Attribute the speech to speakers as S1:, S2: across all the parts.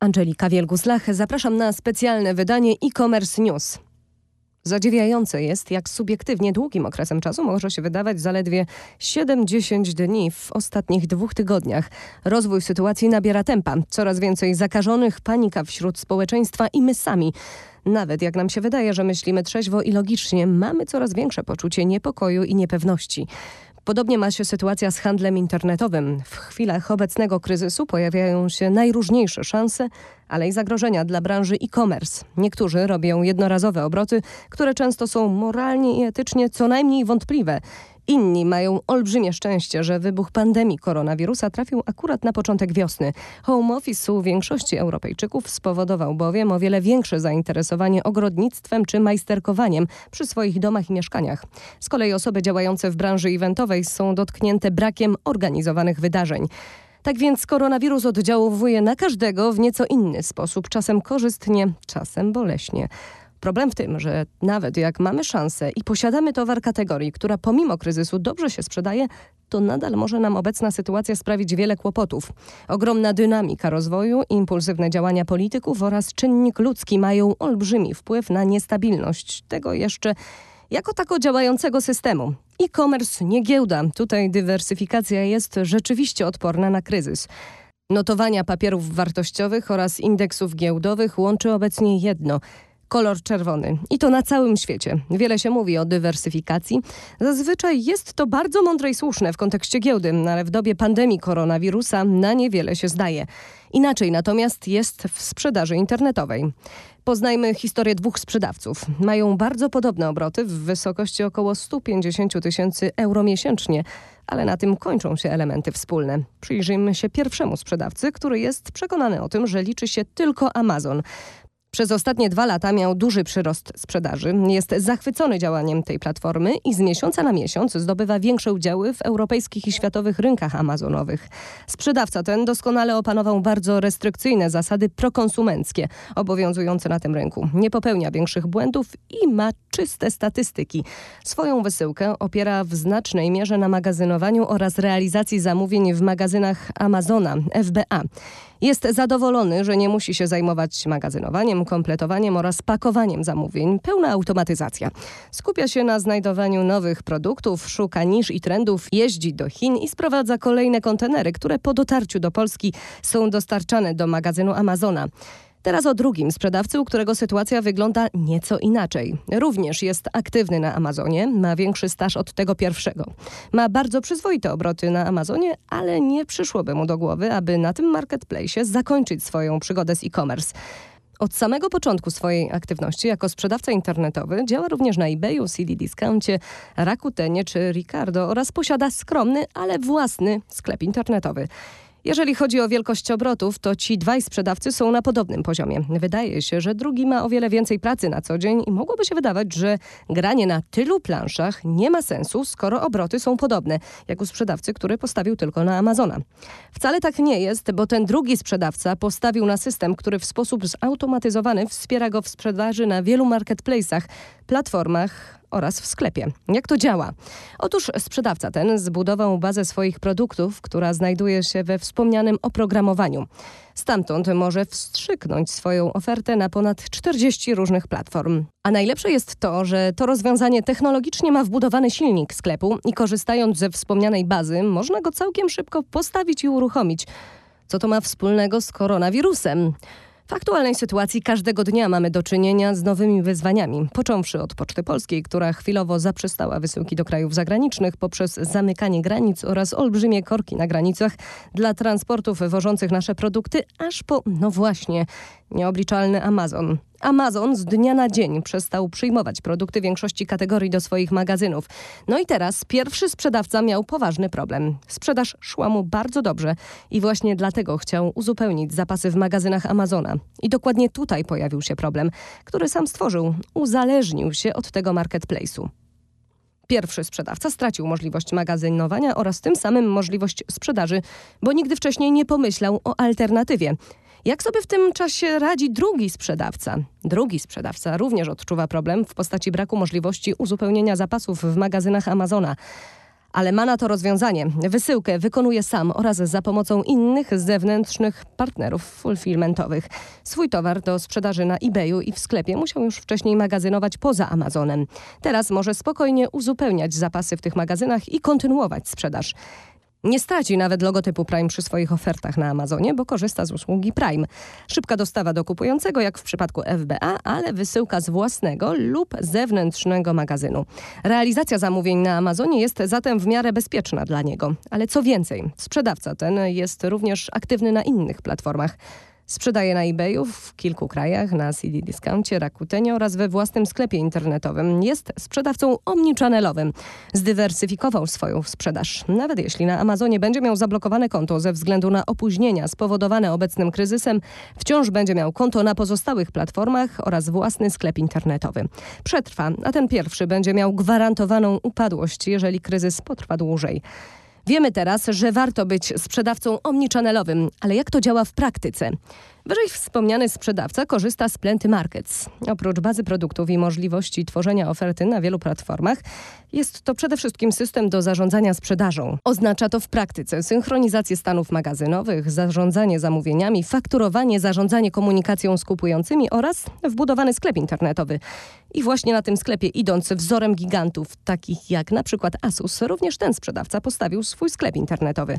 S1: Angelika Wielgus-Lach, zapraszam na specjalne wydanie e-commerce news. Zadziwiające jest, jak subiektywnie długim okresem czasu może się wydawać zaledwie 7-10 dni w ostatnich dwóch tygodniach. Rozwój sytuacji nabiera tempa. Coraz więcej zakażonych, panika wśród społeczeństwa i my sami. Nawet jak nam się wydaje, że myślimy trzeźwo i logicznie, mamy coraz większe poczucie niepokoju i niepewności. Podobnie ma się sytuacja z handlem internetowym. W chwilach obecnego kryzysu pojawiają się najróżniejsze szanse, ale i zagrożenia dla branży e-commerce. Niektórzy robią jednorazowe obroty, które często są moralnie i etycznie co najmniej wątpliwe. Inni mają olbrzymie szczęście, że wybuch pandemii koronawirusa trafił akurat na początek wiosny. Home office u większości Europejczyków spowodował bowiem o wiele większe zainteresowanie ogrodnictwem czy majsterkowaniem przy swoich domach i mieszkaniach. Z kolei osoby działające w branży eventowej są dotknięte brakiem organizowanych wydarzeń. Tak więc koronawirus oddziałuje na każdego w nieco inny sposób, czasem korzystnie, czasem boleśnie. Problem w tym, że nawet jak mamy szansę i posiadamy towar kategorii, która pomimo kryzysu dobrze się sprzedaje, to nadal może nam obecna sytuacja sprawić wiele kłopotów. Ogromna dynamika rozwoju, impulsywne działania polityków oraz czynnik ludzki mają olbrzymi wpływ na niestabilność tego jeszcze jako tako działającego systemu. E-commerce nie giełda. Tutaj dywersyfikacja jest rzeczywiście odporna na kryzys. Notowania papierów wartościowych oraz indeksów giełdowych łączy obecnie jedno – kolor czerwony. I to na całym świecie. Wiele się mówi o dywersyfikacji. Zazwyczaj jest to bardzo mądre i słuszne w kontekście giełdy, ale w dobie pandemii koronawirusa na niewiele się zdaje. Inaczej natomiast jest w sprzedaży internetowej. Poznajmy historię dwóch sprzedawców. Mają bardzo podobne obroty w wysokości około 150 tysięcy euro miesięcznie, ale na tym kończą się elementy wspólne. Przyjrzyjmy się pierwszemu sprzedawcy, który jest przekonany o tym, że liczy się tylko Amazon. Przez ostatnie dwa lata miał duży przyrost sprzedaży. Jest zachwycony działaniem tej platformy i z miesiąca na miesiąc zdobywa większe udziały w europejskich i światowych rynkach amazonowych. Sprzedawca ten doskonale opanował bardzo restrykcyjne zasady prokonsumenckie obowiązujące na tym rynku. Nie popełnia większych błędów i ma czyste statystyki. Swoją wysyłkę opiera w znacznej mierze na magazynowaniu oraz realizacji zamówień w magazynach Amazona, FBA. Jest zadowolony, że nie musi się zajmować magazynowaniem, kompletowaniem oraz pakowaniem zamówień. Pełna automatyzacja. Skupia się na znajdowaniu nowych produktów, szuka nisz i trendów, jeździ do Chin i sprowadza kolejne kontenery, które po dotarciu do Polski są dostarczane do magazynu Amazona. Teraz o drugim sprzedawcy, u którego sytuacja wygląda nieco inaczej. Również jest aktywny na Amazonie, ma większy staż od tego pierwszego. Ma bardzo przyzwoite obroty na Amazonie, ale nie przyszłoby mu do głowy, aby na tym marketplace zakończyć swoją przygodę z e-commerce. Od samego początku swojej aktywności jako sprzedawca internetowy działa również na eBayu, CD Discouncie, Rakutenie czy Ricardo oraz posiada skromny, ale własny sklep internetowy. Jeżeli chodzi o wielkość obrotów, to ci dwaj sprzedawcy są na podobnym poziomie. Wydaje się, że drugi ma o wiele więcej pracy na co dzień i mogłoby się wydawać, że granie na tylu planszach nie ma sensu, skoro obroty są podobne, jak u sprzedawcy, który postawił tylko na Amazona. Wcale tak nie jest, bo ten drugi sprzedawca postawił na system, który w sposób zautomatyzowany wspiera go w sprzedaży na wielu marketplace'ach, platformach, oraz w sklepie. Jak to działa? Otóż sprzedawca ten zbudował bazę swoich produktów, która znajduje się we wspomnianym oprogramowaniu. Stamtąd może wstrzyknąć swoją ofertę na ponad 40 różnych platform. A najlepsze jest to, że to rozwiązanie technologicznie ma wbudowany silnik sklepu i korzystając ze wspomnianej bazy, można go całkiem szybko postawić i uruchomić. Co to ma wspólnego z koronawirusem? W aktualnej sytuacji każdego dnia mamy do czynienia z nowymi wyzwaniami, począwszy od Poczty Polskiej, która chwilowo zaprzestała wysyłki do krajów zagranicznych poprzez zamykanie granic oraz olbrzymie korki na granicach dla transportów wożących nasze produkty, aż po, no właśnie, nieobliczalny Amazon. Amazon z dnia na dzień przestał przyjmować produkty większości kategorii do swoich magazynów. No i teraz pierwszy sprzedawca miał poważny problem. Sprzedaż szła mu bardzo dobrze i właśnie dlatego chciał uzupełnić zapasy w magazynach Amazona. I dokładnie tutaj pojawił się problem, który sam stworzył. Uzależnił się od tego marketplace'u. Pierwszy sprzedawca stracił możliwość magazynowania oraz tym samym możliwość sprzedaży, bo nigdy wcześniej nie pomyślał o alternatywie. Jak sobie w tym czasie radzi drugi sprzedawca? Drugi sprzedawca również odczuwa problem w postaci braku możliwości uzupełnienia zapasów w magazynach Amazona. ale ma na to rozwiązanie. Wysyłkę wykonuje sam oraz za pomocą innych zewnętrznych partnerów fulfillmentowych. Swój towar do sprzedaży na eBayu i w sklepie musiał już wcześniej magazynować poza Amazonem. Teraz może spokojnie uzupełniać zapasy w tych magazynach i kontynuować sprzedaż. Nie straci nawet logotypu Prime przy swoich ofertach na Amazonie, bo korzysta z usługi Prime. Szybka dostawa do kupującego, jak w przypadku FBA, ale wysyłka z własnego lub zewnętrznego magazynu. Realizacja zamówień na Amazonie jest zatem w miarę bezpieczna dla niego. Ale co więcej, sprzedawca ten jest również aktywny na innych platformach. Sprzedaje na eBayu w kilku krajach, na CD Discouncie, Rakutenie oraz we własnym sklepie internetowym. Jest sprzedawcą omnichannelowym. Zdywersyfikował swoją sprzedaż. Nawet jeśli na Amazonie będzie miał zablokowane konto ze względu na opóźnienia spowodowane obecnym kryzysem, wciąż będzie miał konto na pozostałych platformach oraz własny sklep internetowy. Przetrwa, a ten pierwszy będzie miał gwarantowaną upadłość, jeżeli kryzys potrwa dłużej. Wiemy teraz, że warto być sprzedawcą omnichannelowym, ale jak to działa w praktyce? Wyżej wspomniany sprzedawca korzysta z Plenty Markets. Oprócz bazy produktów i możliwości tworzenia oferty na wielu platformach, jest to przede wszystkim system do zarządzania sprzedażą. Oznacza to w praktyce synchronizację stanów magazynowych, zarządzanie zamówieniami, fakturowanie, zarządzanie komunikacją z kupującymi oraz wbudowany sklep internetowy. I właśnie na tym sklepie, idąc wzorem gigantów, takich jak na przykład Asus, również ten sprzedawca postawił swój sklep internetowy.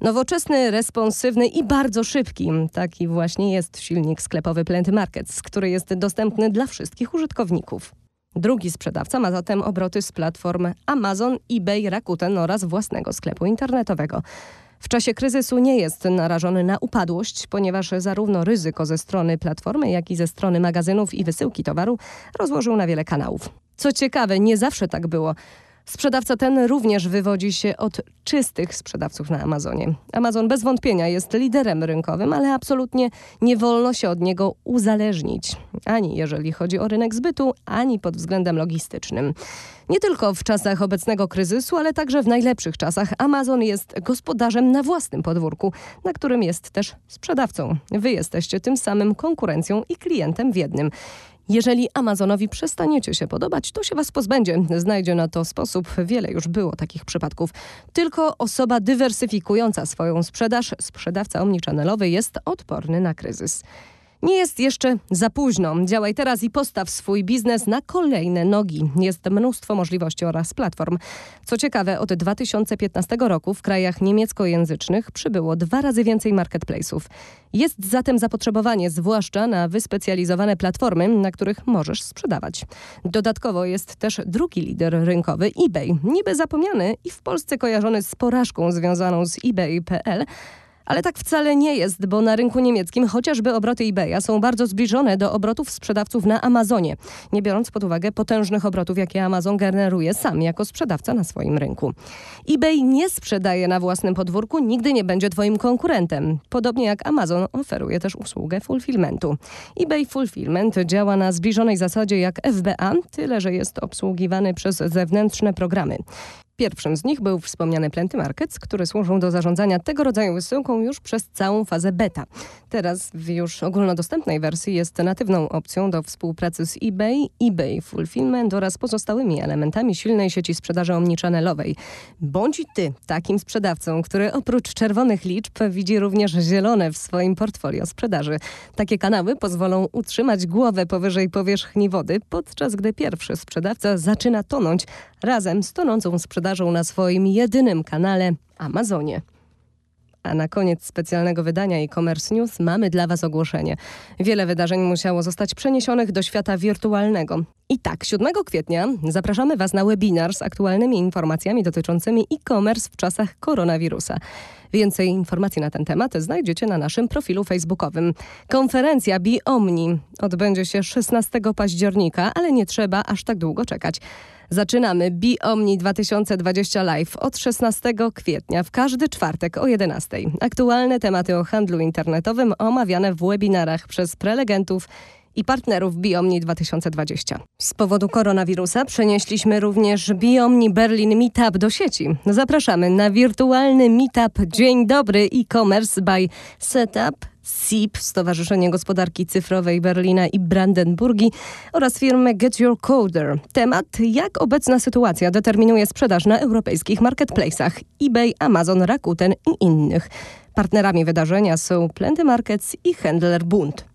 S1: Nowoczesny, responsywny i bardzo szybki. Taki właśnie jest silnik sklepowy Plenty Markets, który jest dostępny dla wszystkich użytkowników. Drugi sprzedawca ma zatem obroty z platform Amazon, eBay, Rakuten oraz własnego sklepu internetowego. W czasie kryzysu nie jest narażony na upadłość, ponieważ zarówno ryzyko ze strony platformy, jak i ze strony magazynów i wysyłki towaru rozłożył na wiele kanałów. Co ciekawe, nie zawsze tak było. Sprzedawca ten również wywodzi się od czystych sprzedawców na Amazonie. Amazon bez wątpienia jest liderem rynkowym, ale absolutnie nie wolno się od niego uzależnić. Ani jeżeli chodzi o rynek zbytu, ani pod względem logistycznym. Nie tylko w czasach obecnego kryzysu, ale także w najlepszych czasach Amazon jest gospodarzem na własnym podwórku, na którym jest też sprzedawcą. Wy jesteście tym samym konkurencją i klientem w jednym. Jeżeli Amazonowi przestaniecie się podobać, to się was pozbędzie. Znajdzie na to sposób. Wiele już było takich przypadków. Tylko osoba dywersyfikująca swoją sprzedaż, sprzedawca omnichannelowy jest odporny na kryzys. Nie jest jeszcze za późno. Działaj teraz i postaw swój biznes na kolejne nogi. Jest mnóstwo możliwości oraz platform. Co ciekawe, od 2015 roku w krajach niemieckojęzycznych przybyło dwa razy więcej marketplace'ów. Jest zatem zapotrzebowanie zwłaszcza na wyspecjalizowane platformy, na których możesz sprzedawać. Dodatkowo jest też drugi lider rynkowy eBay. Niby zapomniany i w Polsce kojarzony z porażką związaną z eBay.pl, ale tak wcale nie jest, bo na rynku niemieckim chociażby obroty eBaya są bardzo zbliżone do obrotów sprzedawców na Amazonie, nie biorąc pod uwagę potężnych obrotów, jakie Amazon generuje sam jako sprzedawca na swoim rynku. eBay nie sprzedaje na własnym podwórku, nigdy nie będzie twoim konkurentem. Podobnie jak Amazon oferuje też usługę fulfillmentu. eBay Fulfillment działa na zbliżonej zasadzie jak FBA, tyle że jest obsługiwany przez zewnętrzne programy. Pierwszym z nich był wspomniany Plenty Markets, które służą do zarządzania tego rodzaju wysyłką już przez całą fazę beta. Teraz w już ogólnodostępnej wersji jest natywną opcją do współpracy z eBay, eBay Fulfillment oraz pozostałymi elementami silnej sieci sprzedaży omnichannelowej. Bądź ty takim sprzedawcą, który oprócz czerwonych liczb widzi również zielone w swoim portfolio sprzedaży. Takie kanały pozwolą utrzymać głowę powyżej powierzchni wody, podczas gdy pierwszy sprzedawca zaczyna tonąć razem z tonącą sprzedażą na swoim jedynym kanale Amazonie. A na koniec specjalnego wydania e-commerce news mamy dla Was ogłoszenie. Wiele wydarzeń musiało zostać przeniesionych do świata wirtualnego. I tak, 7 kwietnia zapraszamy Was na webinar z aktualnymi informacjami dotyczącymi e-commerce w czasach koronawirusa. Więcej informacji na ten temat znajdziecie na naszym profilu facebookowym. Konferencja BiOmni odbędzie się 16 października, ale nie trzeba aż tak długo czekać. Zaczynamy BiOmni 2020 Live od 16 kwietnia w każdy czwartek o 11. Aktualne tematy o handlu internetowym omawiane w webinarach przez prelegentów i partnerów Biomni 2020. Z powodu koronawirusa przenieśliśmy również Biomni Berlin Meetup do sieci. Zapraszamy na wirtualny meetup Dzień Dobry e-commerce by Setup SIP, Stowarzyszenie Gospodarki Cyfrowej Berlina i Brandenburgii oraz firmy Get Your Coder. Temat, jak obecna sytuacja determinuje sprzedaż na europejskich marketplace'ach eBay, Amazon, Rakuten i innych. Partnerami wydarzenia są Plenty Markets i Handler Bund.